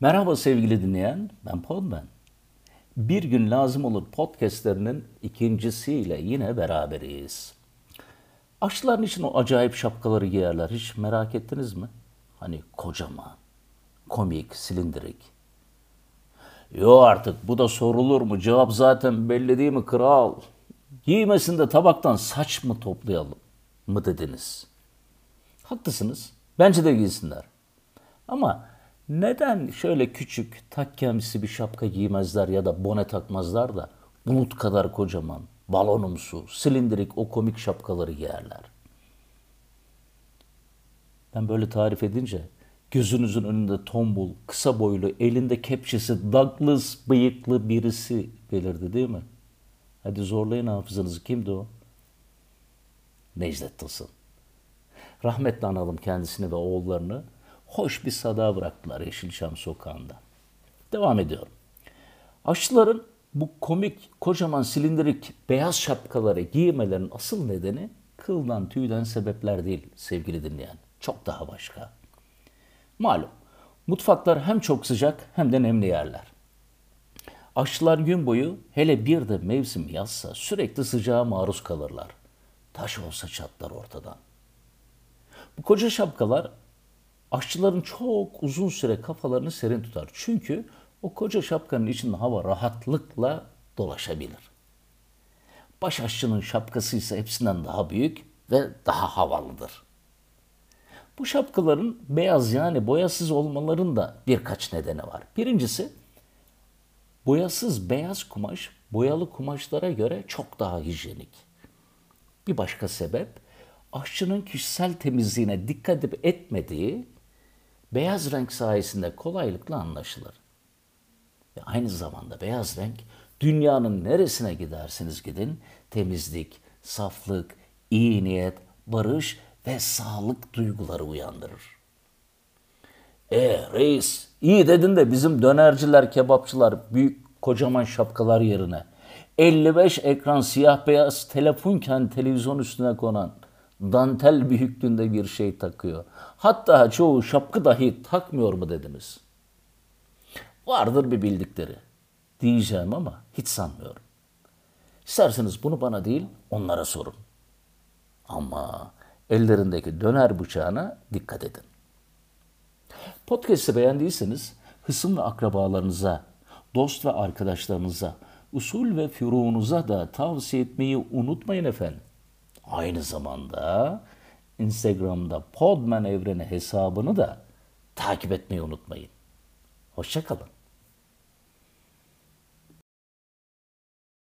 Merhaba sevgili dinleyen, ben Podman. Bir gün lazım olur podcastlerinin ikincisiyle yine beraberiz. Aşçıların için o acayip şapkaları giyerler. Hiç merak ettiniz mi? Hani kocaman, komik, silindirik. Yo artık bu da sorulur mu? Cevap zaten belli değil mi kral? Giymesinde tabaktan saç mı toplayalım mı dediniz? Haklısınız. Bence de giysinler. Ama neden şöyle küçük takkemsi bir şapka giymezler ya da bone takmazlar da bulut kadar kocaman, balonumsu, silindirik o komik şapkaları giyerler? Ben böyle tarif edince gözünüzün önünde tombul, kısa boylu, elinde kepçesi, Douglas bıyıklı birisi belirdi değil mi? Hadi zorlayın hafızanızı. Kimdi o? Necdet Tılsım. Rahmetle analım kendisini ve oğullarını. Hoş bir sada bıraktılar Yeşilçam sokağında. Devam ediyorum. Aşçıların bu komik, kocaman silindirik beyaz şapkaları giymelerinin asıl nedeni kıldan tüyden sebepler değil sevgili dinleyen. Çok daha başka. Malum mutfaklar hem çok sıcak hem de nemli yerler. Aşçılar gün boyu hele bir de mevsim yazsa sürekli sıcağa maruz kalırlar. Taş olsa çatlar ortadan. Bu koca şapkalar aşçıların çok uzun süre kafalarını serin tutar. Çünkü o koca şapkanın içinde hava rahatlıkla dolaşabilir. Baş aşçının şapkası ise hepsinden daha büyük ve daha havalıdır. Bu şapkaların beyaz yani boyasız olmalarının da birkaç nedeni var. Birincisi boyasız beyaz kumaş boyalı kumaşlara göre çok daha hijyenik. Bir başka sebep aşçının kişisel temizliğine dikkat etmediği beyaz renk sayesinde kolaylıkla anlaşılır. Ve aynı zamanda beyaz renk dünyanın neresine gidersiniz gidin temizlik, saflık, iyi niyet, barış ve sağlık duyguları uyandırır. E reis iyi dedin de bizim dönerciler, kebapçılar büyük kocaman şapkalar yerine 55 ekran siyah beyaz telefonken televizyon üstüne konan dantel büyüklüğünde bir şey takıyor. Hatta çoğu şapkı dahi takmıyor mu dediniz? Vardır bir bildikleri. Diyeceğim ama hiç sanmıyorum. İsterseniz bunu bana değil onlara sorun. Ama ellerindeki döner bıçağına dikkat edin. Podcast'ı beğendiyseniz hısım ve akrabalarınıza, dost ve arkadaşlarınıza, usul ve füruğunuza da tavsiye etmeyi unutmayın efendim. Aynı zamanda Instagram'da Podman Evreni hesabını da takip etmeyi unutmayın. Hoşçakalın.